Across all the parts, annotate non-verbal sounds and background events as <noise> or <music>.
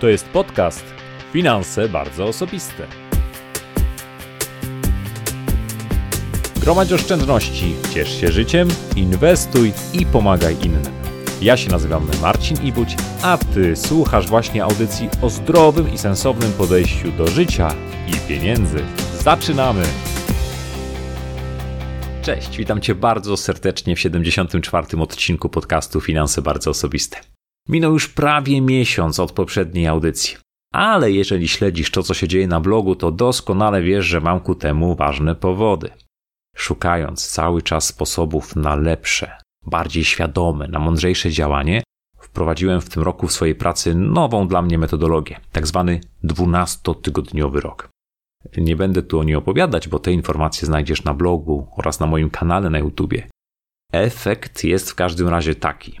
To jest podcast Finanse bardzo osobiste. Gromadź oszczędności, ciesz się życiem, inwestuj i pomagaj innym. Ja się nazywam Marcin Ibuć, a Ty słuchasz właśnie audycji o zdrowym i sensownym podejściu do życia i pieniędzy. Zaczynamy! Cześć, witam Cię bardzo serdecznie w 74. odcinku podcastu Finanse bardzo osobiste. Minął już prawie miesiąc od poprzedniej audycji. Ale jeżeli śledzisz to, co się dzieje na blogu, to doskonale wiesz, że mam ku temu ważne powody. Szukając cały czas sposobów na lepsze, bardziej świadome, na mądrzejsze działanie, wprowadziłem w tym roku w swojej pracy nową dla mnie metodologię, tak zwany 12-tygodniowy rok. Nie będę tu o niej opowiadać, bo te informacje znajdziesz na blogu oraz na moim kanale na YouTubie. Efekt jest w każdym razie taki.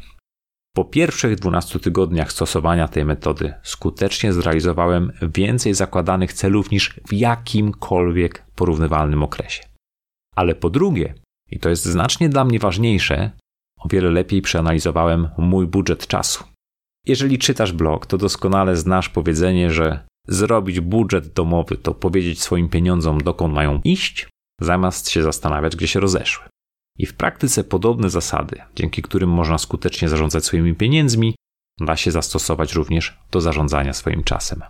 Po pierwszych 12 tygodniach stosowania tej metody skutecznie zrealizowałem więcej zakładanych celów niż w jakimkolwiek porównywalnym okresie. Ale po drugie, i to jest znacznie dla mnie ważniejsze, o wiele lepiej przeanalizowałem mój budżet czasu. Jeżeli czytasz blog, to doskonale znasz powiedzenie, że zrobić budżet domowy to powiedzieć swoim pieniądzom, dokąd mają iść, zamiast się zastanawiać, gdzie się rozeszły. I w praktyce podobne zasady, dzięki którym można skutecznie zarządzać swoimi pieniędzmi, da się zastosować również do zarządzania swoim czasem.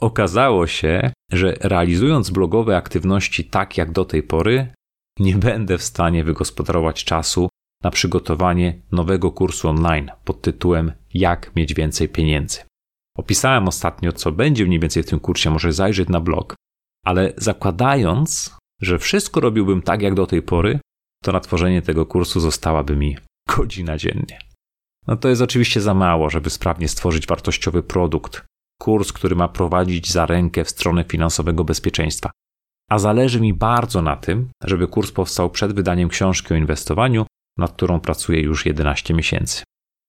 Okazało się, że realizując blogowe aktywności tak jak do tej pory, nie będę w stanie wygospodarować czasu na przygotowanie nowego kursu online pod tytułem Jak mieć więcej pieniędzy. Opisałem ostatnio, co będzie mniej więcej w tym kursie, może zajrzeć na blog, ale zakładając, że wszystko robiłbym tak jak do tej pory, to na tworzenie tego kursu zostałaby mi godzina dziennie. No to jest oczywiście za mało, żeby sprawnie stworzyć wartościowy produkt, kurs, który ma prowadzić za rękę w stronę finansowego bezpieczeństwa. A zależy mi bardzo na tym, żeby kurs powstał przed wydaniem książki o inwestowaniu, nad którą pracuję już 11 miesięcy.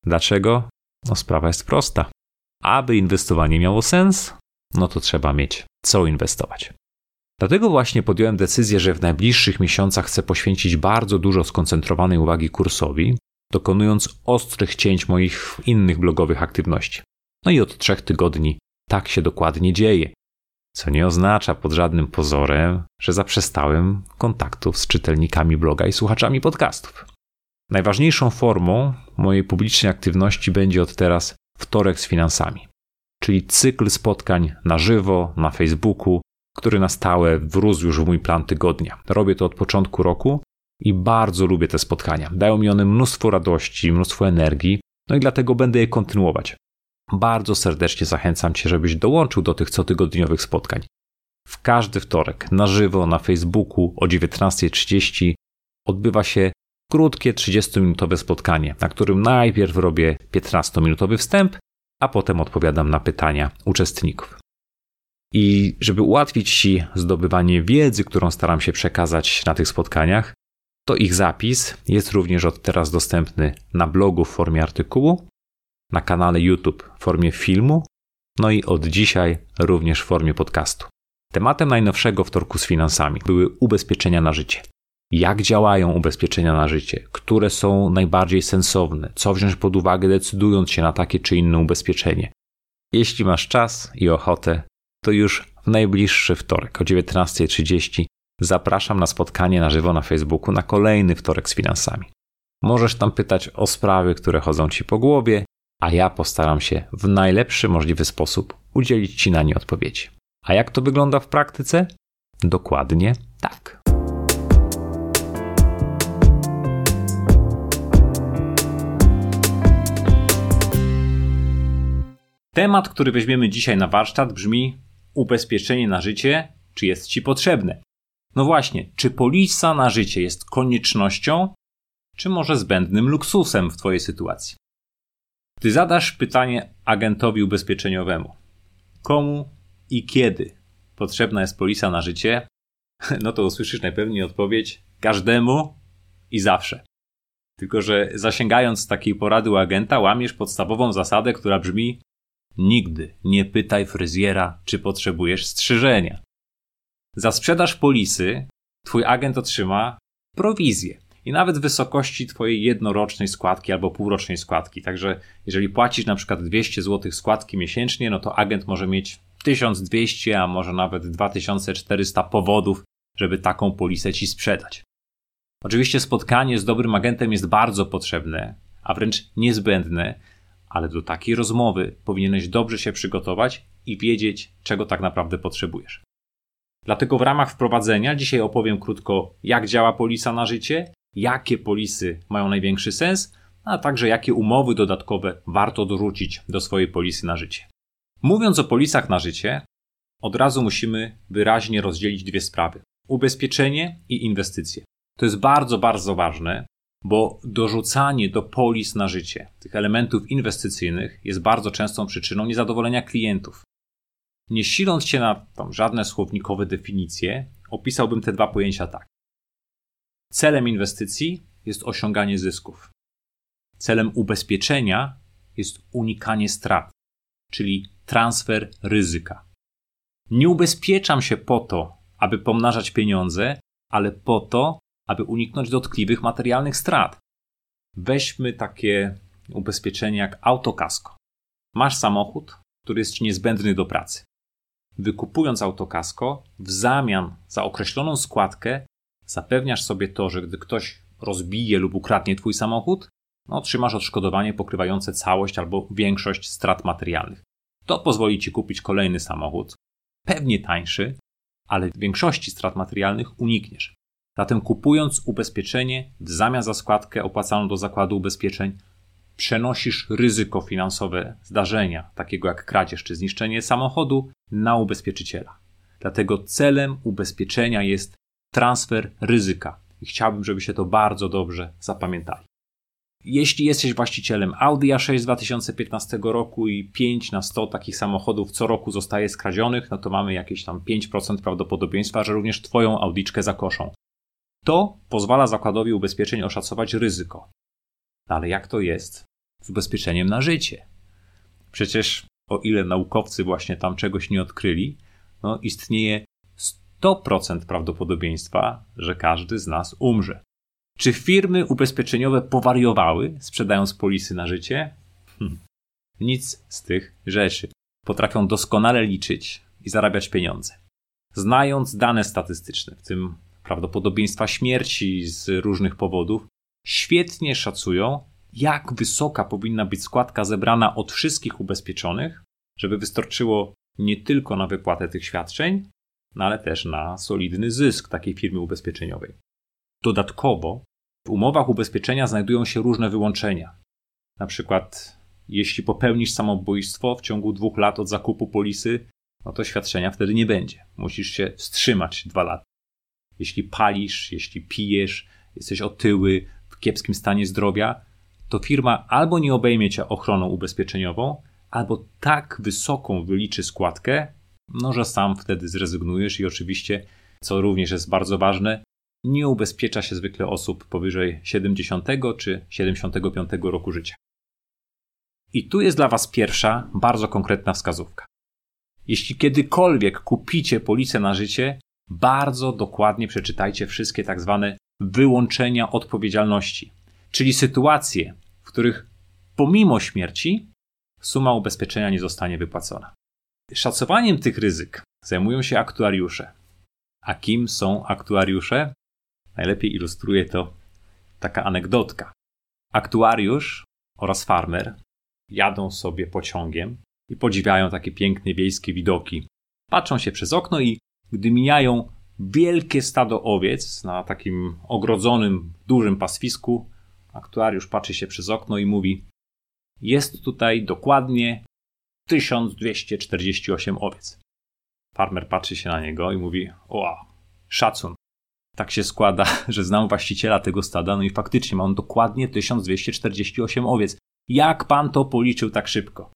Dlaczego? No sprawa jest prosta. Aby inwestowanie miało sens, no to trzeba mieć co inwestować. Dlatego właśnie podjąłem decyzję, że w najbliższych miesiącach chcę poświęcić bardzo dużo skoncentrowanej uwagi kursowi, dokonując ostrych cięć moich innych blogowych aktywności. No i od trzech tygodni tak się dokładnie dzieje. Co nie oznacza pod żadnym pozorem, że zaprzestałem kontaktów z czytelnikami bloga i słuchaczami podcastów. Najważniejszą formą mojej publicznej aktywności będzie od teraz wtorek z finansami, czyli cykl spotkań na żywo, na Facebooku, który na stałe wrósł już w mój plan tygodnia. Robię to od początku roku i bardzo lubię te spotkania. Dają mi one mnóstwo radości, mnóstwo energii, no i dlatego będę je kontynuować. Bardzo serdecznie zachęcam Cię, żebyś dołączył do tych cotygodniowych spotkań. W każdy wtorek na żywo na Facebooku o 19.30 odbywa się krótkie 30-minutowe spotkanie, na którym najpierw robię 15-minutowy wstęp, a potem odpowiadam na pytania uczestników. I żeby ułatwić Ci zdobywanie wiedzy, którą staram się przekazać na tych spotkaniach, to ich zapis jest również od teraz dostępny na blogu w formie artykułu, na kanale YouTube w formie filmu, no i od dzisiaj również w formie podcastu. Tematem najnowszego wtorku z finansami były ubezpieczenia na życie. Jak działają ubezpieczenia na życie? Które są najbardziej sensowne? Co wziąć pod uwagę, decydując się na takie czy inne ubezpieczenie? Jeśli masz czas i ochotę, to już w najbliższy wtorek o 19.30 zapraszam na spotkanie na żywo na Facebooku na kolejny wtorek z finansami. Możesz tam pytać o sprawy, które chodzą ci po głowie, a ja postaram się w najlepszy możliwy sposób udzielić ci na nie odpowiedzi. A jak to wygląda w praktyce? Dokładnie tak. Temat, który weźmiemy dzisiaj na warsztat brzmi ubezpieczenie na życie, czy jest Ci potrzebne? No właśnie, czy polisa na życie jest koniecznością, czy może zbędnym luksusem w Twojej sytuacji? Gdy zadasz pytanie agentowi ubezpieczeniowemu, komu i kiedy potrzebna jest polisa na życie, <laughs> no to usłyszysz najpewniej odpowiedź każdemu i zawsze. Tylko, że zasięgając takiej porady u agenta, łamiesz podstawową zasadę, która brzmi: Nigdy nie pytaj fryzjera, czy potrzebujesz strzyżenia. Za sprzedaż polisy twój agent otrzyma prowizję. i nawet wysokości Twojej jednorocznej składki albo półrocznej składki. Także jeżeli płacisz na przykład 200 zł składki miesięcznie, no to agent może mieć 1200, a może nawet 2400 powodów, żeby taką polisę Ci sprzedać. Oczywiście spotkanie z dobrym agentem jest bardzo potrzebne, a wręcz niezbędne, ale do takiej rozmowy powinieneś dobrze się przygotować i wiedzieć, czego tak naprawdę potrzebujesz. Dlatego w ramach wprowadzenia dzisiaj opowiem krótko, jak działa polisa na życie, jakie polisy mają największy sens, a także jakie umowy dodatkowe warto dorzucić do swojej polisy na życie. Mówiąc o polisach na życie, od razu musimy wyraźnie rozdzielić dwie sprawy: ubezpieczenie i inwestycje. To jest bardzo, bardzo ważne, bo dorzucanie do polis na życie tych elementów inwestycyjnych jest bardzo częstą przyczyną niezadowolenia klientów. Nie siląc się na tam żadne słownikowe definicje, opisałbym te dwa pojęcia tak. Celem inwestycji jest osiąganie zysków. Celem ubezpieczenia jest unikanie strat, czyli transfer ryzyka. Nie ubezpieczam się po to, aby pomnażać pieniądze, ale po to, aby uniknąć dotkliwych materialnych strat. Weźmy takie ubezpieczenie jak autokasko. Masz samochód, który jest ci niezbędny do pracy. Wykupując autokasko, w zamian za określoną składkę zapewniasz sobie to, że gdy ktoś rozbije lub ukradnie twój samochód, no, otrzymasz odszkodowanie pokrywające całość albo większość strat materialnych. To pozwoli ci kupić kolejny samochód, pewnie tańszy, ale większości strat materialnych unikniesz. Zatem kupując ubezpieczenie w zamian za składkę opłacaną do zakładu ubezpieczeń, przenosisz ryzyko finansowe zdarzenia, takiego jak kradzież czy zniszczenie samochodu, na ubezpieczyciela. Dlatego celem ubezpieczenia jest transfer ryzyka. I chciałbym, żeby się to bardzo dobrze zapamiętali. Jeśli jesteś właścicielem Audi A6 z 2015 roku i 5 na 100 takich samochodów co roku zostaje skradzionych, no to mamy jakieś tam 5% prawdopodobieństwa, że również Twoją Audiczkę zakoszą. To pozwala zakładowi ubezpieczeń oszacować ryzyko. Ale jak to jest z ubezpieczeniem na życie? Przecież o ile naukowcy właśnie tam czegoś nie odkryli, no istnieje 100% prawdopodobieństwa, że każdy z nas umrze. Czy firmy ubezpieczeniowe powariowały, sprzedając polisy na życie? Hm. Nic z tych rzeczy. Potrafią doskonale liczyć i zarabiać pieniądze. Znając dane statystyczne, w tym prawdopodobieństwa śmierci z różnych powodów, świetnie szacują, jak wysoka powinna być składka zebrana od wszystkich ubezpieczonych, żeby wystarczyło nie tylko na wypłatę tych świadczeń, no ale też na solidny zysk takiej firmy ubezpieczeniowej. Dodatkowo w umowach ubezpieczenia znajdują się różne wyłączenia. Na przykład, jeśli popełnisz samobójstwo w ciągu dwóch lat od zakupu polisy, no to świadczenia wtedy nie będzie. Musisz się wstrzymać dwa lata. Jeśli palisz, jeśli pijesz, jesteś otyły, w kiepskim stanie zdrowia, to firma albo nie obejmie cię ochroną ubezpieczeniową, albo tak wysoką wyliczy składkę, no że sam wtedy zrezygnujesz i oczywiście, co również jest bardzo ważne, nie ubezpiecza się zwykle osób powyżej 70 czy 75 roku życia. I tu jest dla Was pierwsza, bardzo konkretna wskazówka. Jeśli kiedykolwiek kupicie policę na życie, bardzo dokładnie przeczytajcie wszystkie tak zwane wyłączenia odpowiedzialności, czyli sytuacje, w których pomimo śmierci suma ubezpieczenia nie zostanie wypłacona. Szacowaniem tych ryzyk zajmują się aktuariusze. A kim są aktuariusze? Najlepiej ilustruje to taka anegdotka. Aktuariusz oraz farmer jadą sobie pociągiem i podziwiają takie piękne wiejskie widoki. Patrzą się przez okno i gdy mijają wielkie stado owiec na takim ogrodzonym, dużym pastwisku, aktuariusz patrzy się przez okno i mówi: Jest tutaj dokładnie 1248 owiec. Farmer patrzy się na niego i mówi: O, szacun. Tak się składa, <laughs> że znam właściciela tego stada, no i faktycznie ma on dokładnie 1248 owiec. Jak pan to policzył tak szybko?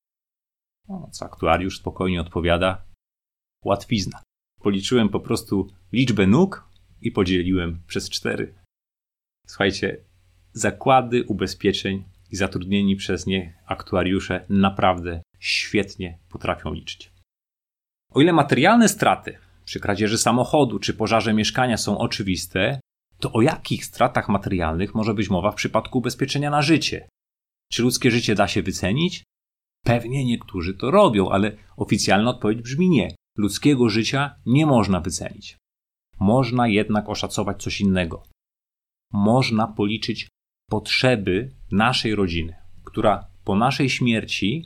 No, co aktuariusz spokojnie odpowiada: Łatwizna. Policzyłem po prostu liczbę nóg i podzieliłem przez cztery. Słuchajcie, zakłady ubezpieczeń i zatrudnieni przez nie aktuariusze naprawdę świetnie potrafią liczyć. O ile materialne straty przy kradzieży samochodu czy pożarze mieszkania są oczywiste, to o jakich stratach materialnych może być mowa w przypadku ubezpieczenia na życie? Czy ludzkie życie da się wycenić? Pewnie niektórzy to robią, ale oficjalna odpowiedź brzmi nie. Ludzkiego życia nie można wycenić. Można jednak oszacować coś innego. Można policzyć potrzeby naszej rodziny, która po naszej śmierci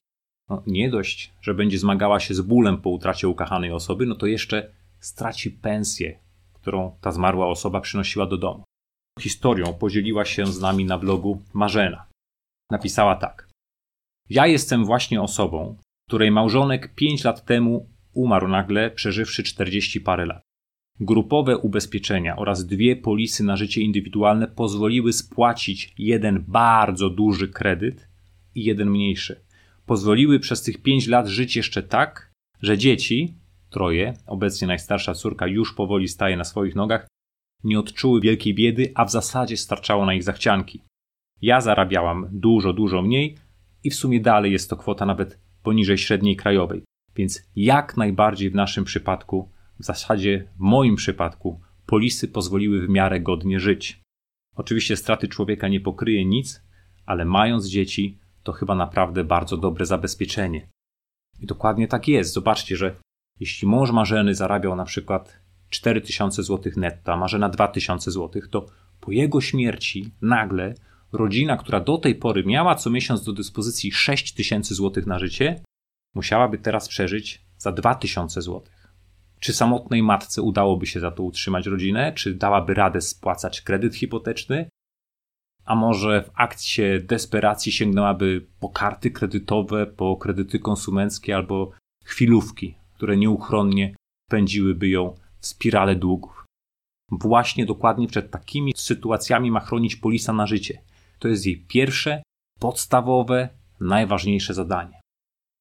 no, nie dość, że będzie zmagała się z bólem po utracie ukochanej osoby, no to jeszcze straci pensję, którą ta zmarła osoba przynosiła do domu. Historią podzieliła się z nami na blogu Marzena. Napisała tak. Ja jestem właśnie osobą, której małżonek 5 lat temu umarł nagle, przeżywszy 40 parę lat. Grupowe ubezpieczenia oraz dwie polisy na życie indywidualne pozwoliły spłacić jeden bardzo duży kredyt i jeden mniejszy. Pozwoliły przez tych 5 lat żyć jeszcze tak, że dzieci, troje, obecnie najstarsza córka już powoli staje na swoich nogach, nie odczuły wielkiej biedy, a w zasadzie starczało na ich zachcianki. Ja zarabiałam dużo, dużo mniej i w sumie dalej jest to kwota nawet poniżej średniej krajowej. Więc jak najbardziej w naszym przypadku, w zasadzie w moim przypadku, polisy pozwoliły w miarę godnie żyć. Oczywiście straty człowieka nie pokryje nic, ale mając dzieci, to chyba naprawdę bardzo dobre zabezpieczenie. I dokładnie tak jest. Zobaczcie, że jeśli mąż Marzeny zarabiał na przykład 4000 zł netto, a Marzena 2000 zł, to po jego śmierci nagle rodzina, która do tej pory miała co miesiąc do dyspozycji 6000 zł na życie, musiałaby teraz przeżyć za 2000 zł. Czy samotnej matce udałoby się za to utrzymać rodzinę? Czy dałaby radę spłacać kredyt hipoteczny? A może w akcie desperacji sięgnęłaby po karty kredytowe, po kredyty konsumenckie albo chwilówki, które nieuchronnie pędziłyby ją w spirale długów. Właśnie dokładnie przed takimi sytuacjami ma chronić polisa na życie. To jest jej pierwsze, podstawowe, najważniejsze zadanie.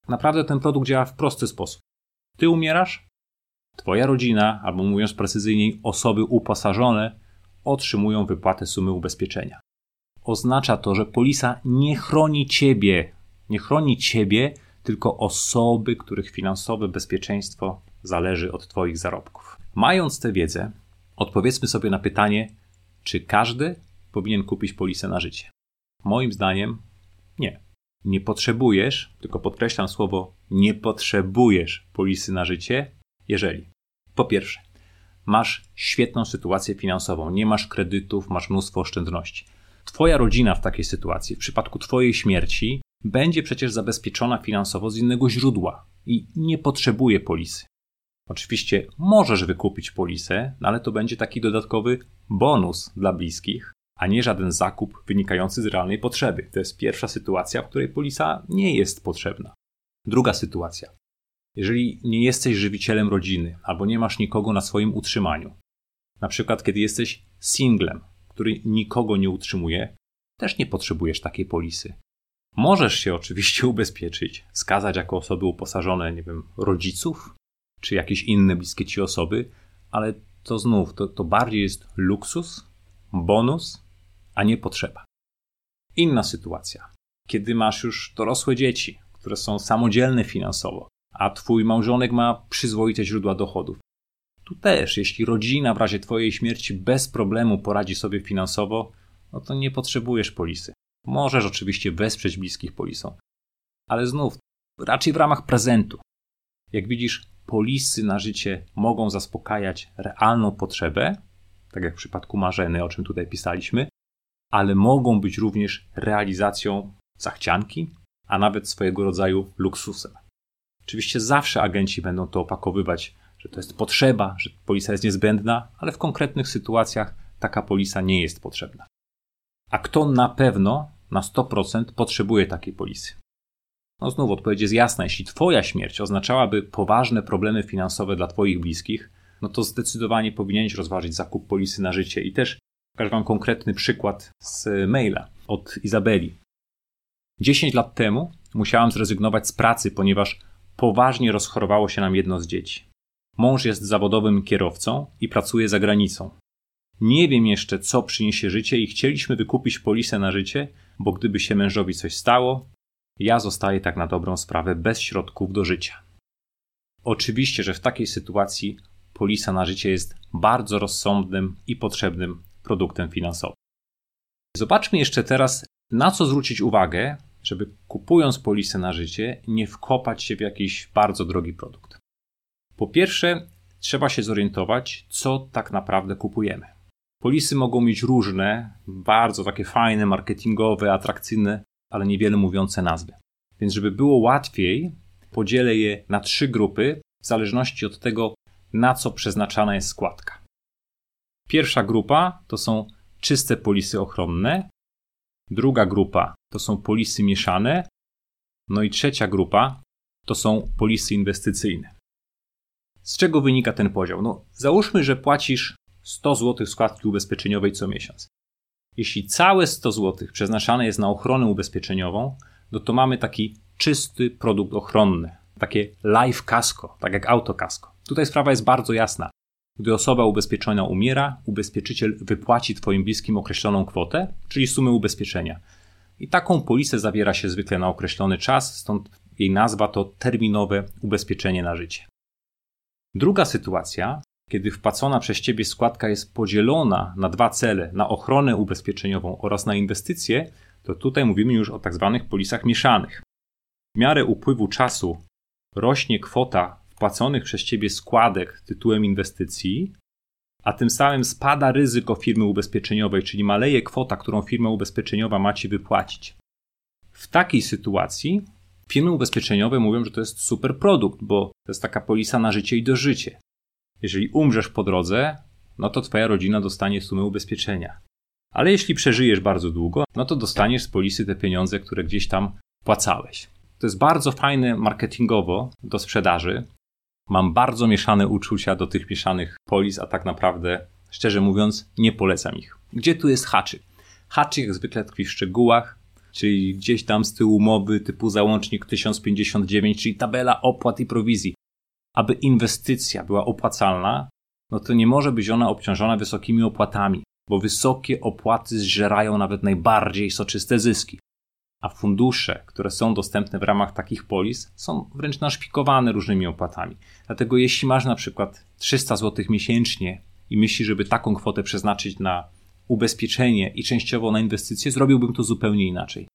Naprawdę ten produkt działa w prosty sposób. Ty umierasz, twoja rodzina, albo mówiąc precyzyjniej, osoby uposażone, otrzymują wypłatę sumy ubezpieczenia. Oznacza to, że polisa nie chroni ciebie, nie chroni ciebie, tylko osoby, których finansowe bezpieczeństwo zależy od Twoich zarobków. Mając tę wiedzę, odpowiedzmy sobie na pytanie, czy każdy powinien kupić polisę na życie. Moim zdaniem nie. Nie potrzebujesz, tylko podkreślam słowo nie potrzebujesz polisy na życie, jeżeli po pierwsze masz świetną sytuację finansową, nie masz kredytów, masz mnóstwo oszczędności. Twoja rodzina w takiej sytuacji, w przypadku Twojej śmierci, będzie przecież zabezpieczona finansowo z innego źródła i nie potrzebuje polisy. Oczywiście możesz wykupić polisę, no ale to będzie taki dodatkowy bonus dla bliskich, a nie żaden zakup wynikający z realnej potrzeby. To jest pierwsza sytuacja, w której polisa nie jest potrzebna. Druga sytuacja. Jeżeli nie jesteś żywicielem rodziny albo nie masz nikogo na swoim utrzymaniu, na przykład kiedy jesteś singlem, który nikogo nie utrzymuje, też nie potrzebujesz takiej polisy. Możesz się oczywiście <laughs> ubezpieczyć, skazać jako osoby uposażone, nie wiem, rodziców, czy jakieś inne bliskie ci osoby, ale to znów, to, to bardziej jest luksus, bonus, a nie potrzeba. Inna sytuacja. Kiedy masz już dorosłe dzieci, które są samodzielne finansowo, a twój małżonek ma przyzwoite źródła dochodów. Tu też, jeśli rodzina w razie twojej śmierci bez problemu poradzi sobie finansowo, no to nie potrzebujesz polisy. Możesz oczywiście wesprzeć bliskich polisą, ale znów raczej w ramach prezentu. Jak widzisz, polisy na życie mogą zaspokajać realną potrzebę, tak jak w przypadku Marzeny, o czym tutaj pisaliśmy, ale mogą być również realizacją zachcianki, a nawet swojego rodzaju luksusem. Oczywiście zawsze agenci będą to opakowywać, że to jest potrzeba, że polisa jest niezbędna, ale w konkretnych sytuacjach taka polisa nie jest potrzebna. A kto na pewno, na 100% potrzebuje takiej polisy? No znów odpowiedź jest jasna. Jeśli Twoja śmierć oznaczałaby poważne problemy finansowe dla Twoich bliskich, no to zdecydowanie powinieneś rozważyć zakup polisy na życie. I też pokażę Wam konkretny przykład z maila od Izabeli. 10 lat temu musiałam zrezygnować z pracy, ponieważ poważnie rozchorowało się nam jedno z dzieci. Mąż jest zawodowym kierowcą i pracuje za granicą. Nie wiem jeszcze, co przyniesie życie i chcieliśmy wykupić polisę na życie, bo gdyby się mężowi coś stało, ja zostaję tak na dobrą sprawę bez środków do życia. Oczywiście, że w takiej sytuacji polisa na życie jest bardzo rozsądnym i potrzebnym produktem finansowym. Zobaczmy jeszcze teraz, na co zwrócić uwagę, żeby kupując polisę na życie, nie wkopać się w jakiś bardzo drogi produkt. Po pierwsze, trzeba się zorientować, co tak naprawdę kupujemy. Polisy mogą mieć różne, bardzo takie fajne, marketingowe, atrakcyjne, ale niewiele mówiące nazwy. Więc, żeby było łatwiej, podzielę je na trzy grupy, w zależności od tego, na co przeznaczana jest składka. Pierwsza grupa to są czyste polisy ochronne, druga grupa to są polisy mieszane, no i trzecia grupa to są polisy inwestycyjne. Z czego wynika ten podział? No, załóżmy, że płacisz 100 zł składki ubezpieczeniowej co miesiąc. Jeśli całe 100 zł przeznaczane jest na ochronę ubezpieczeniową, no to mamy taki czysty produkt ochronny, takie life casco, tak jak auto casco. Tutaj sprawa jest bardzo jasna. Gdy osoba ubezpieczona umiera, ubezpieczyciel wypłaci Twoim bliskim określoną kwotę, czyli sumę ubezpieczenia. I taką polisę zawiera się zwykle na określony czas, stąd jej nazwa to terminowe ubezpieczenie na życie. Druga sytuacja, kiedy wpłacona przez Ciebie składka jest podzielona na dwa cele, na ochronę ubezpieczeniową oraz na inwestycje, to tutaj mówimy już o tak zwanych polisach mieszanych. W miarę upływu czasu rośnie kwota wpłaconych przez Ciebie składek tytułem inwestycji, a tym samym spada ryzyko firmy ubezpieczeniowej, czyli maleje kwota, którą firma ubezpieczeniowa ma Ci wypłacić. W takiej sytuacji firmy ubezpieczeniowe mówią, że to jest super produkt, bo to jest taka polisa na życie i dożycie. Jeżeli umrzesz po drodze, no to Twoja rodzina dostanie sumę ubezpieczenia. Ale jeśli przeżyjesz bardzo długo, no to dostaniesz z polisy te pieniądze, które gdzieś tam płacałeś. To jest bardzo fajne marketingowo do sprzedaży. Mam bardzo mieszane uczucia do tych mieszanych polis, a tak naprawdę, szczerze mówiąc, nie polecam ich. Gdzie tu jest haczyk? Haczyk jak zwykle tkwi w szczegółach, czyli gdzieś tam z tyłu umowy typu załącznik 1059, czyli tabela opłat i prowizji. Aby inwestycja była opłacalna, no to nie może być ona obciążona wysokimi opłatami, bo wysokie opłaty zżerają nawet najbardziej soczyste zyski a fundusze, które są dostępne w ramach takich polis, są wręcz naszpikowane różnymi opłatami. Dlatego jeśli masz na przykład 300 zł miesięcznie i myślisz, żeby taką kwotę przeznaczyć na ubezpieczenie i częściowo na inwestycje, zrobiłbym to zupełnie inaczej.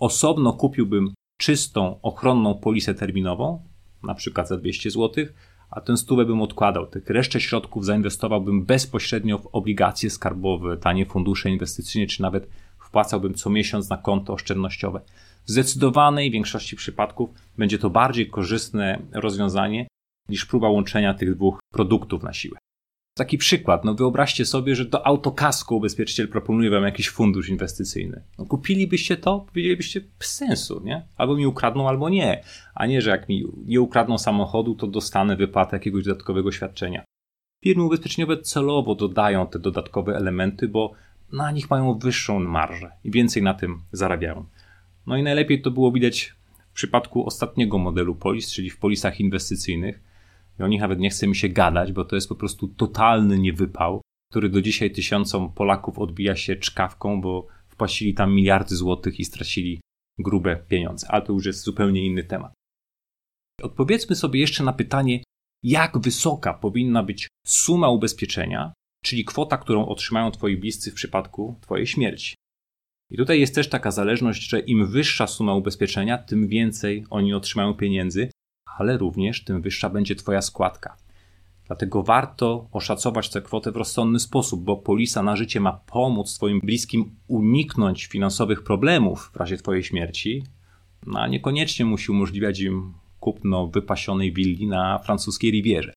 Osobno kupiłbym czystą, ochronną polisę terminową, na przykład za 200 zł, a tę stówę bym odkładał. Tych resztę środków zainwestowałbym bezpośrednio w obligacje skarbowe, tanie fundusze inwestycyjne, czy nawet wpłacałbym co miesiąc na konto oszczędnościowe. W zdecydowanej większości przypadków będzie to bardziej korzystne rozwiązanie niż próba łączenia tych dwóch produktów na siłę. Taki przykład, no wyobraźcie sobie, że do autokasku ubezpieczyciel proponuje wam jakiś fundusz inwestycyjny. No kupilibyście to? Powiedzielibyście bez sensu, nie? Albo mi ukradną, albo nie. A nie, że jak mi nie ukradną samochodu, to dostanę wypłatę jakiegoś dodatkowego świadczenia. Firmy ubezpieczeniowe celowo dodają te dodatkowe elementy, bo na nich mają wyższą marżę i więcej na tym zarabiają. No i najlepiej to było widać w przypadku ostatniego modelu polis, czyli w polisach inwestycyjnych. I o nich nawet nie chce mi się gadać, bo to jest po prostu totalny niewypał, który do dzisiaj tysiącom Polaków odbija się czkawką, bo wpłacili tam miliardy złotych i stracili grube pieniądze. Ale to już jest zupełnie inny temat. Odpowiedzmy sobie jeszcze na pytanie, jak wysoka powinna być suma ubezpieczenia, czyli kwota, którą otrzymają Twoi bliscy w przypadku Twojej śmierci. I tutaj jest też taka zależność, że im wyższa suma ubezpieczenia, tym więcej oni otrzymają pieniędzy, ale również tym wyższa będzie Twoja składka. Dlatego warto oszacować tę kwotę w rozsądny sposób, bo polisa na życie ma pomóc Twoim bliskim uniknąć finansowych problemów w razie Twojej śmierci, no a niekoniecznie musi umożliwiać im kupno wypasionej willi na francuskiej Rivierze.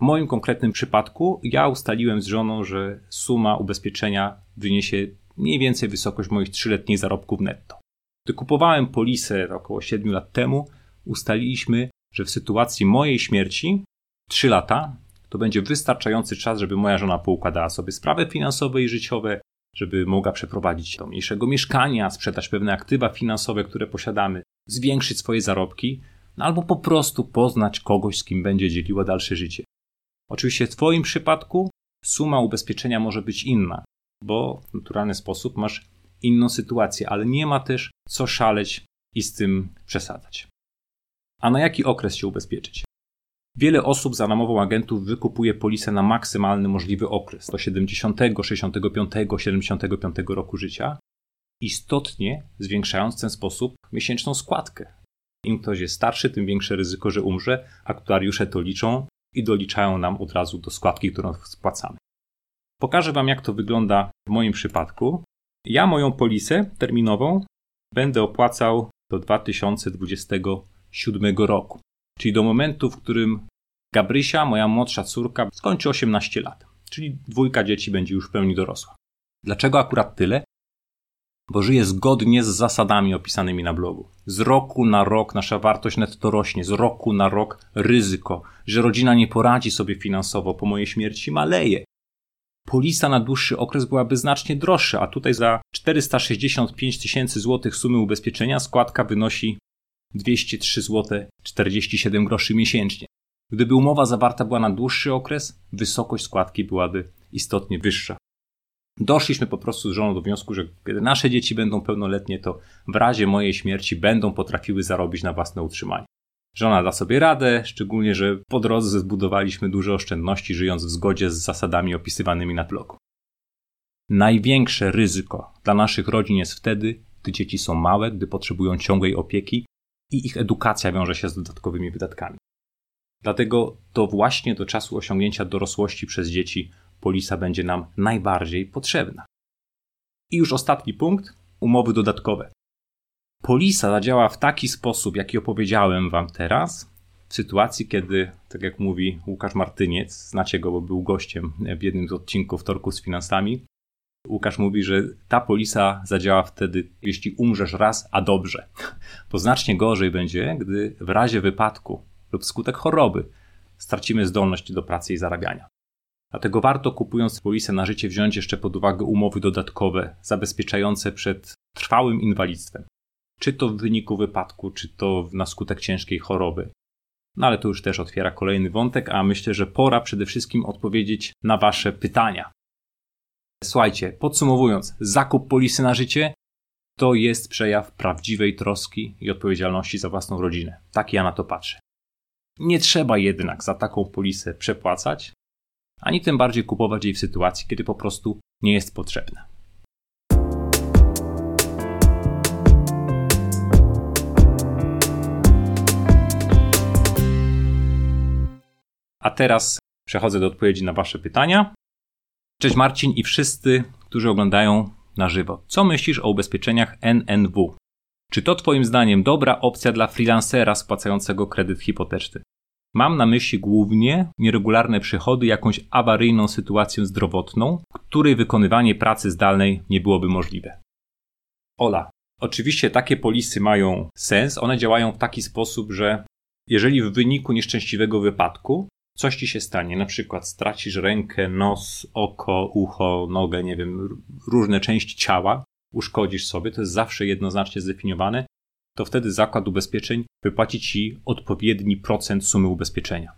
W moim konkretnym przypadku ja ustaliłem z żoną, że suma ubezpieczenia wyniesie mniej więcej wysokość moich trzyletnich zarobków netto. Gdy kupowałem polisę około 7 lat temu, ustaliliśmy, że w sytuacji mojej śmierci 3 lata to będzie wystarczający czas, żeby moja żona poukładała sobie sprawy finansowe i życiowe, żeby mogła przeprowadzić do mniejszego mieszkania, sprzedać pewne aktywa finansowe, które posiadamy, zwiększyć swoje zarobki, no albo po prostu poznać kogoś, z kim będzie dzieliła dalsze życie. Oczywiście w Twoim przypadku suma ubezpieczenia może być inna, bo w naturalny sposób masz inną sytuację, ale nie ma też co szaleć i z tym przesadzać. A na jaki okres się ubezpieczyć? Wiele osób za namową agentów wykupuje polisę na maksymalny możliwy okres do 70, 65, 75 roku życia, istotnie zwiększając w ten sposób miesięczną składkę. Im ktoś jest starszy, tym większe ryzyko, że umrze. Aktuariusze to liczą i doliczają nam od razu do składki, którą spłacamy. Pokażę Wam, jak to wygląda w moim przypadku. Ja moją polisę terminową będę opłacał do 2027 roku, czyli do momentu, w którym Gabrysia, moja młodsza córka, skończy 18 lat, czyli dwójka dzieci będzie już w pełni dorosła. Dlaczego akurat tyle? Bo żyję zgodnie z zasadami opisanymi na blogu. Z roku na rok nasza wartość netto rośnie, z roku na rok ryzyko, że rodzina nie poradzi sobie finansowo po mojej śmierci maleje. Polisa na dłuższy okres byłaby znacznie droższa, a tutaj za 465 tysięcy złotych sumy ubezpieczenia składka wynosi 203 zł 47 groszy miesięcznie. Gdyby umowa zawarta była na dłuższy okres, wysokość składki byłaby istotnie wyższa. Doszliśmy po prostu z żoną do wniosku, że kiedy nasze dzieci będą pełnoletnie, to w razie mojej śmierci będą potrafiły zarobić na własne utrzymanie. Żona da sobie radę, szczególnie, że po drodze zbudowaliśmy duże oszczędności, żyjąc w zgodzie z zasadami opisywanymi na blogu. Największe ryzyko dla naszych rodzin jest wtedy, gdy dzieci są małe, gdy potrzebują ciągłej opieki i ich edukacja wiąże się z dodatkowymi wydatkami. Dlatego to właśnie do czasu osiągnięcia dorosłości przez dzieci polisa będzie nam najbardziej potrzebna. I już ostatni punkt umowy dodatkowe. Polisa zadziała w taki sposób, jaki opowiedziałem Wam teraz, w sytuacji, kiedy, tak jak mówi Łukasz Martyniec, znacie go, bo był gościem w jednym z odcinków Torku z finansami. Łukasz mówi, że ta polisa zadziała wtedy, jeśli umrzesz raz, a dobrze. <laughs> Bo znacznie gorzej będzie, gdy w razie wypadku lub skutek choroby stracimy zdolność do pracy i zarabiania. Dlatego warto kupując polisę na życie wziąć jeszcze pod uwagę umowy dodatkowe zabezpieczające przed trwałym inwalidztwem. Czy to w wyniku wypadku, czy to na skutek ciężkiej choroby. No ale to już też otwiera kolejny wątek, a myślę, że pora przede wszystkim odpowiedzieć na Wasze pytania. Słuchajcie, podsumowując, zakup polisy na życie to jest przejaw prawdziwej troski i odpowiedzialności za własną rodzinę. Tak ja na to patrzę. Nie trzeba jednak za taką polisę przepłacać, ani tym bardziej kupować jej w sytuacji, kiedy po prostu nie jest potrzebna. A teraz przechodzę do odpowiedzi na Wasze pytania. Cześć Marcin i wszyscy, którzy oglądają na żywo. Co myślisz o ubezpieczeniach NNW? Czy to Twoim zdaniem dobra opcja dla freelancera spłacającego kredyt hipoteczny? Mam na myśli głównie nieregularne przychody, jakąś awaryjną sytuację zdrowotną, której wykonywanie pracy zdalnej nie byłoby możliwe. Ola, oczywiście takie polisy mają sens. One działają w taki sposób, że jeżeli w wyniku nieszczęśliwego wypadku coś ci się stanie, na przykład stracisz rękę, nos, oko, ucho, nogę, nie wiem, różne części ciała, uszkodzisz sobie, to jest zawsze jednoznacznie zdefiniowane, to wtedy zakład ubezpieczeń wypłaci ci odpowiedni procent sumy ubezpieczenia.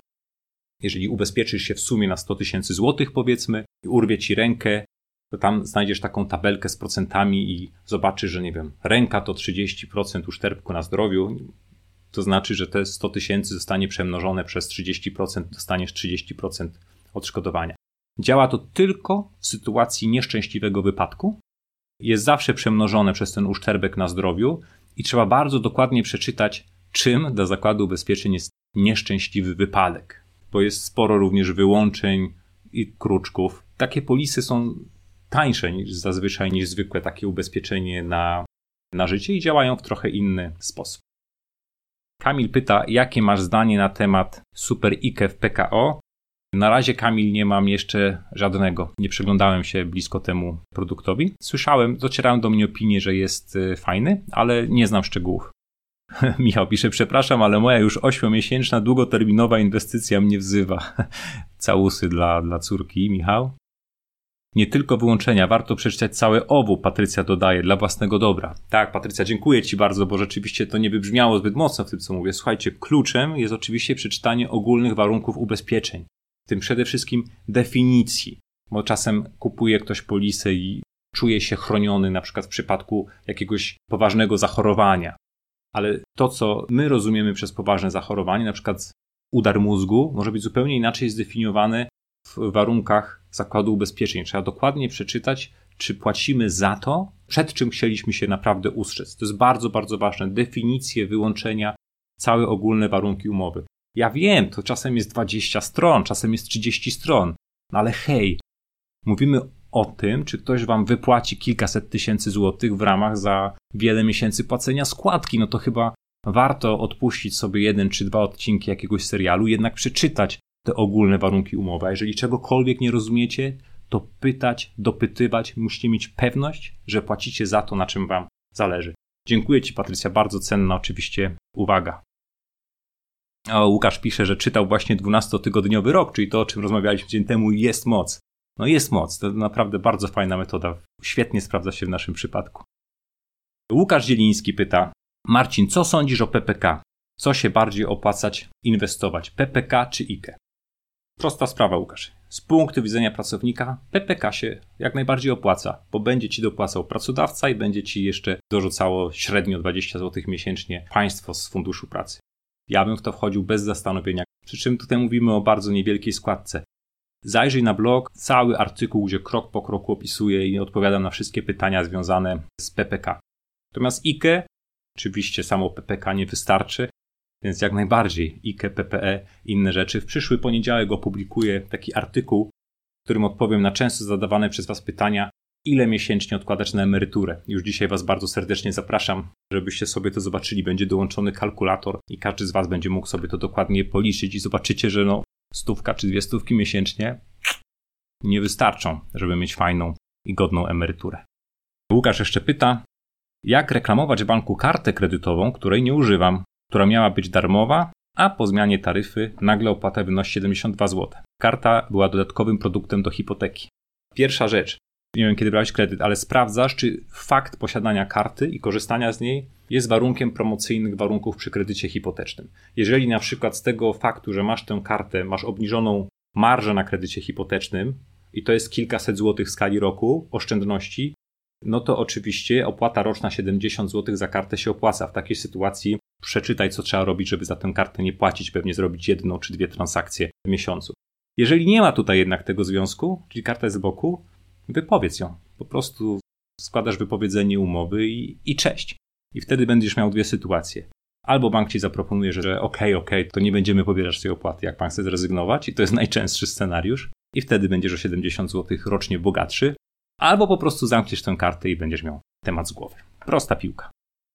Jeżeli ubezpieczysz się w sumie na 100 tysięcy złotych, powiedzmy, i urwie ci rękę, to tam znajdziesz taką tabelkę z procentami i zobaczysz, że nie wiem, ręka to 30% uszczerbku na zdrowiu, to znaczy, że te 100 tysięcy zostanie przemnożone przez 30%, dostaniesz 30% odszkodowania. Działa to tylko w sytuacji nieszczęśliwego wypadku. Jest zawsze przemnożone przez ten uszczerbek na zdrowiu i trzeba bardzo dokładnie przeczytać, czym dla zakładu ubezpieczeń jest nieszczęśliwy wypadek, bo jest sporo również wyłączeń i kruczków. Takie polisy są tańsze niż zazwyczaj niż zwykłe takie ubezpieczenie na, na życie i działają w trochę inny sposób. Kamil pyta, jakie masz zdanie na temat Super IKE w PKO? Na razie, Kamil, nie mam jeszcze żadnego. Nie przyglądałem się blisko temu produktowi. Słyszałem, docierałem do mnie opinie, że jest y, fajny, ale nie znam szczegółów. <laughs> Michał pisze, przepraszam, ale moja już ośmiomiesięczna, długoterminowa inwestycja mnie wzywa. <laughs> Całusy dla, dla córki, Michał. Nie tylko wyłączenia, warto przeczytać całe owu, Patrycja dodaje, dla własnego dobra. Tak, Patrycja, dziękuję Ci bardzo, bo rzeczywiście to nie wybrzmiało zbyt mocno w tym, co mówię. Słuchajcie, kluczem jest oczywiście przeczytanie ogólnych warunków ubezpieczeń, tym przede wszystkim definicji, bo czasem kupuje ktoś polisę i czuje się chroniony na przykład w przypadku jakiegoś poważnego zachorowania. Ale to, co my rozumiemy przez poważne zachorowanie, na przykład udar mózgu może być zupełnie inaczej zdefiniowany w warunkach zakładu ubezpieczeń. Trzeba dokładnie przeczytać, czy płacimy za to, przed czym chcieliśmy się naprawdę ustrzec. To jest bardzo, bardzo ważne. Definicje, wyłączenia, całe ogólne warunki umowy. Ja wiem, to czasem jest 20 stron, czasem jest 30 stron, no ale hej, mówimy o tym, czy ktoś wam wypłaci kilkaset tysięcy złotych w ramach za wiele miesięcy płacenia składki, no to chyba warto odpuścić sobie jeden czy dwa odcinki jakiegoś serialu, jednak przeczytać te ogólne warunki umowy. A jeżeli czegokolwiek nie rozumiecie, to pytać, dopytywać, musicie mieć pewność, że płacicie za to, na czym wam zależy. Dziękuję Ci, Patrycja, bardzo cenna oczywiście uwaga. Łukasz pisze, że czytał właśnie 12-tygodniowy rok, czyli to, o czym rozmawialiśmy dzień temu, jest moc. No jest moc, to naprawdę bardzo fajna metoda. Świetnie sprawdza się w naszym przypadku. Łukasz Zieliński pyta, Marcin, co sądzisz o PPK? Co się bardziej opłacać inwestować, PPK czy IKE? Prosta sprawa, Łukasz. Z punktu widzenia pracownika PPK się jak najbardziej opłaca, bo będzie ci dopłacał pracodawca i będzie ci jeszcze dorzucało średnio 20 zł miesięcznie państwo z funduszu pracy. Ja bym w to wchodził bez zastanowienia. Przy czym tutaj mówimy o bardzo niewielkiej składce. Zajrzyj na blog, cały artykuł, gdzie krok po kroku opisuję i odpowiadam na wszystkie pytania związane z PPK. Natomiast IKE, oczywiście samo PPK nie wystarczy, więc jak najbardziej IKE, PPE, inne rzeczy. W przyszły poniedziałek opublikuję taki artykuł, w którym odpowiem na często zadawane przez Was pytania, ile miesięcznie odkładać na emeryturę. Już dzisiaj Was bardzo serdecznie zapraszam, żebyście sobie to zobaczyli. Będzie dołączony kalkulator i każdy z Was będzie mógł sobie to dokładnie policzyć i zobaczycie, że no stówka czy dwie stówki miesięcznie nie wystarczą, żeby mieć fajną i godną emeryturę. Łukasz jeszcze pyta, jak reklamować w banku kartę kredytową, której nie używam, która miała być darmowa, a po zmianie taryfy nagle opłata wynosi 72 zł. Karta była dodatkowym produktem do hipoteki. Pierwsza rzecz, nie wiem kiedy brałeś kredyt, ale sprawdzasz, czy fakt posiadania karty i korzystania z niej jest warunkiem promocyjnych warunków przy kredycie hipotecznym. Jeżeli na przykład z tego faktu, że masz tę kartę, masz obniżoną marżę na kredycie hipotecznym i to jest kilkaset złotych w skali roku oszczędności, no to oczywiście opłata roczna 70 zł za kartę się opłaca. W takiej sytuacji przeczytaj, co trzeba robić, żeby za tę kartę nie płacić, pewnie zrobić jedną czy dwie transakcje w miesiącu. Jeżeli nie ma tutaj jednak tego związku, czyli karta jest z boku, wypowiedz ją. Po prostu składasz wypowiedzenie umowy i, i cześć. I wtedy będziesz miał dwie sytuacje. Albo bank ci zaproponuje, że okej, okay, to nie będziemy pobierać tej opłaty, jak pan chce zrezygnować, i to jest <laughs> najczęstszy scenariusz, i wtedy będziesz o 70 zł rocznie bogatszy, albo po prostu zamkniesz tę kartę i będziesz miał temat z głowy. Prosta piłka.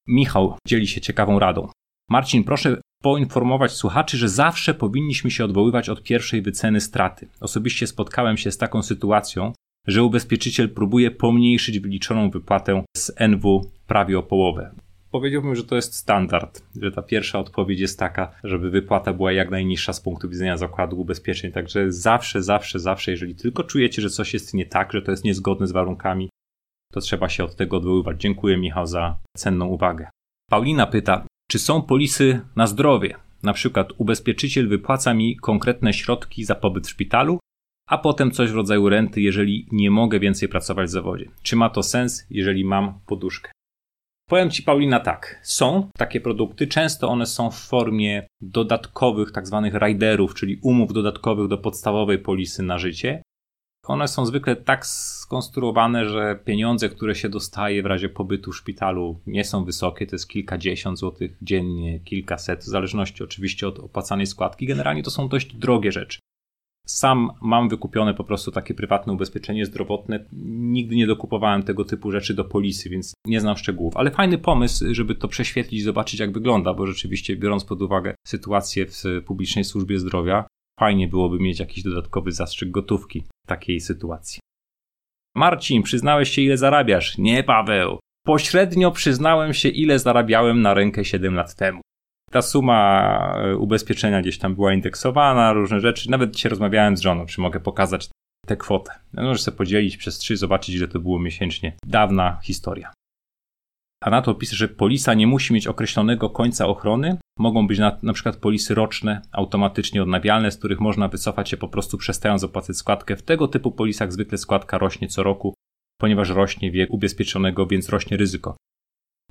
Michał dzieli się ciekawą radą. Marcin, proszę poinformować słuchaczy, że zawsze powinniśmy się odwoływać od pierwszej wyceny straty. Osobiście spotkałem się z taką sytuacją, że ubezpieczyciel próbuje pomniejszyć wyliczoną wypłatę z NW prawie o połowę. Powiedziałbym, że to jest standard, że ta pierwsza odpowiedź jest taka, żeby wypłata była jak najniższa z punktu widzenia zakładu ubezpieczeń. Także zawsze, zawsze, zawsze, jeżeli tylko czujecie, że coś jest nie tak, że to jest niezgodne z warunkami, to trzeba się od tego odwoływać. Dziękuję, Michał, za cenną uwagę. Paulina pyta, czy są polisy na zdrowie? Na przykład ubezpieczyciel wypłaca mi konkretne środki za pobyt w szpitalu, a potem coś w rodzaju renty, jeżeli nie mogę więcej pracować w zawodzie. Czy ma to sens, jeżeli mam poduszkę? Powiem Ci, Paulina, tak. Są takie produkty. Często one są w formie dodatkowych, tak zwanych riderów, czyli umów dodatkowych do podstawowej polisy na życie. One są zwykle tak skonstruowane, że pieniądze, które się dostaje w razie pobytu w szpitalu, nie są wysokie. To jest kilkadziesiąt złotych dziennie, kilkaset, w zależności oczywiście od opłacanej składki. Generalnie to są dość drogie rzeczy. Sam mam wykupione po prostu takie prywatne ubezpieczenie zdrowotne. Nigdy nie dokupowałem tego typu rzeczy do polisy, więc nie znam szczegółów. Ale fajny pomysł, żeby to prześwietlić i zobaczyć, jak wygląda, bo rzeczywiście, biorąc pod uwagę sytuację w publicznej służbie zdrowia, fajnie byłoby mieć jakiś dodatkowy zastrzyk gotówki w takiej sytuacji. Marcin, przyznałeś się, ile zarabiasz? Nie, Paweł. Pośrednio przyznałem się, ile zarabiałem na rękę 7 lat temu ta suma e, ubezpieczenia gdzieś tam była indeksowana, różne rzeczy. Nawet dzisiaj rozmawiałem z żoną, czy mogę pokazać tę kwotę. No, możesz sobie podzielić przez trzy, zobaczyć ile to było miesięcznie. Dawna historia. A na to pisze, że polisa nie musi mieć określonego końca ochrony. Mogą być na, na przykład polisy roczne, automatycznie odnawialne, z których można wycofać się po prostu przestając opłacać składkę. W tego typu polisach zwykle składka rośnie co roku, ponieważ rośnie wiek ubezpieczonego, więc rośnie ryzyko.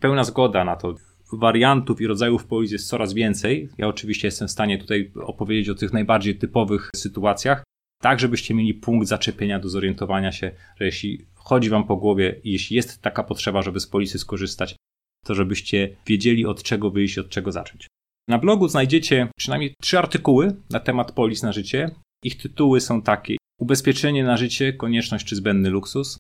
Pełna zgoda na to wariantów i rodzajów polis jest coraz więcej. Ja oczywiście jestem w stanie tutaj opowiedzieć o tych najbardziej typowych sytuacjach, tak żebyście mieli punkt zaczepienia do zorientowania się, że jeśli chodzi wam po głowie i jeśli jest taka potrzeba, żeby z polisy skorzystać, to żebyście wiedzieli od czego wyjść, od czego zacząć. Na blogu znajdziecie przynajmniej trzy artykuły na temat polis na życie. Ich tytuły są takie: Ubezpieczenie na życie, konieczność czy zbędny luksus.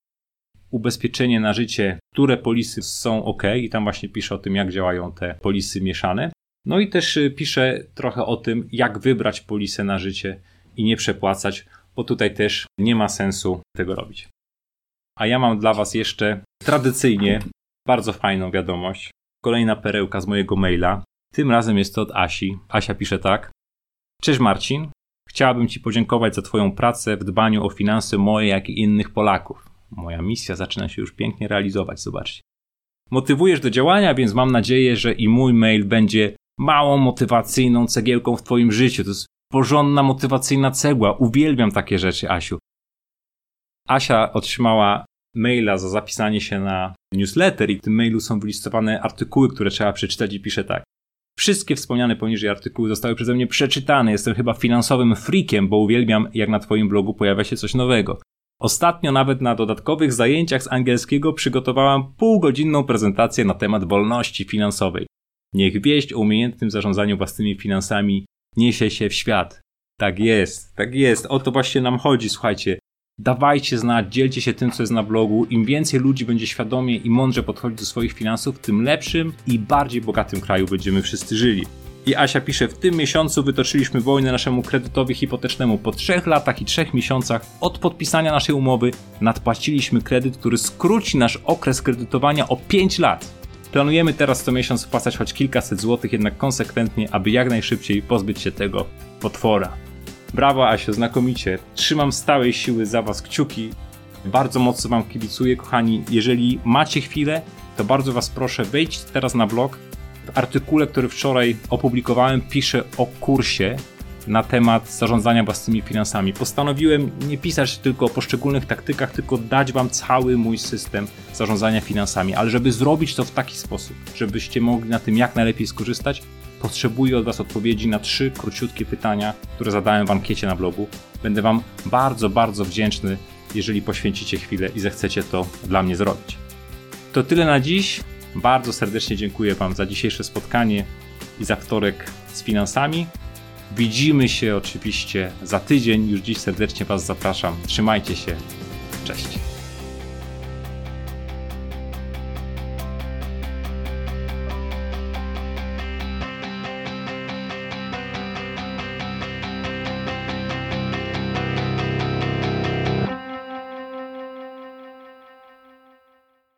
Ubezpieczenie na życie, które polisy są ok, i tam właśnie piszę o tym, jak działają te polisy mieszane. No i też y, piszę trochę o tym, jak wybrać polisę na życie i nie przepłacać, bo tutaj też nie ma sensu tego robić. A ja mam dla Was jeszcze tradycyjnie bardzo fajną wiadomość. Kolejna perełka z mojego maila. Tym razem jest to od Asi. Asia pisze tak. Cześć Marcin. Chciałabym Ci podziękować za Twoją pracę w dbaniu o finanse moje, jak i innych Polaków. Moja misja zaczyna się już pięknie realizować, zobaczcie. Motywujesz do działania, więc mam nadzieję, że i mój mail będzie małą motywacyjną cegiełką w Twoim życiu. To jest porządna, motywacyjna cegła. Uwielbiam takie rzeczy, Asiu. Asia otrzymała maila za zapisanie się na newsletter i w tym mailu są wylistowane artykuły, które trzeba przeczytać i pisze tak. Wszystkie wspomniane poniżej artykuły zostały przeze mnie przeczytane. Jestem chyba finansowym freakiem, bo uwielbiam, jak na Twoim blogu pojawia się coś nowego. Ostatnio nawet na dodatkowych zajęciach z angielskiego przygotowałam półgodzinną prezentację na temat wolności finansowej. Niech wieść o umiejętnym zarządzaniu własnymi finansami niesie się w świat. Tak jest, tak jest. O to właśnie nam chodzi, słuchajcie. Dawajcie znać, dzielcie się tym, co jest na blogu. Im więcej ludzi będzie świadomie i mądrze podchodzić do swoich finansów, tym lepszym i bardziej bogatym kraju będziemy wszyscy żyli. I Asia pisze, w tym miesiącu wytoczyliśmy wojnę naszemu kredytowi hipotecznemu. Po trzech latach i trzech miesiącach od podpisania naszej umowy nadpłaciliśmy kredyt, który skróci nasz okres kredytowania o 5 lat. Planujemy teraz co miesiąc wpłacać choć kilkaset złotych, jednak konsekwentnie, aby jak najszybciej pozbyć się tego potwora. Brawo Asiu, znakomicie. Trzymam stałej siły za Was kciuki. Bardzo mocno Wam kibicuję, kochani. Jeżeli macie chwilę, to bardzo Was proszę, wejdź teraz na blog. W artykule, który wczoraj opublikowałem, piszę o kursie na temat zarządzania własnymi finansami. Postanowiłem nie pisać tylko o poszczególnych taktykach, tylko dać Wam cały mój system zarządzania finansami, ale żeby zrobić to w taki sposób, żebyście mogli na tym jak najlepiej skorzystać, potrzebuję od Was odpowiedzi na trzy króciutkie pytania, które zadałem w ankiecie na blogu. Będę Wam bardzo, bardzo wdzięczny, jeżeli poświęcicie chwilę i zechcecie to dla mnie zrobić. To tyle na dziś. Bardzo serdecznie dziękuję Wam za dzisiejsze spotkanie i za wtorek z finansami. Widzimy się oczywiście za tydzień. Już dziś serdecznie Was zapraszam. Trzymajcie się. Cześć.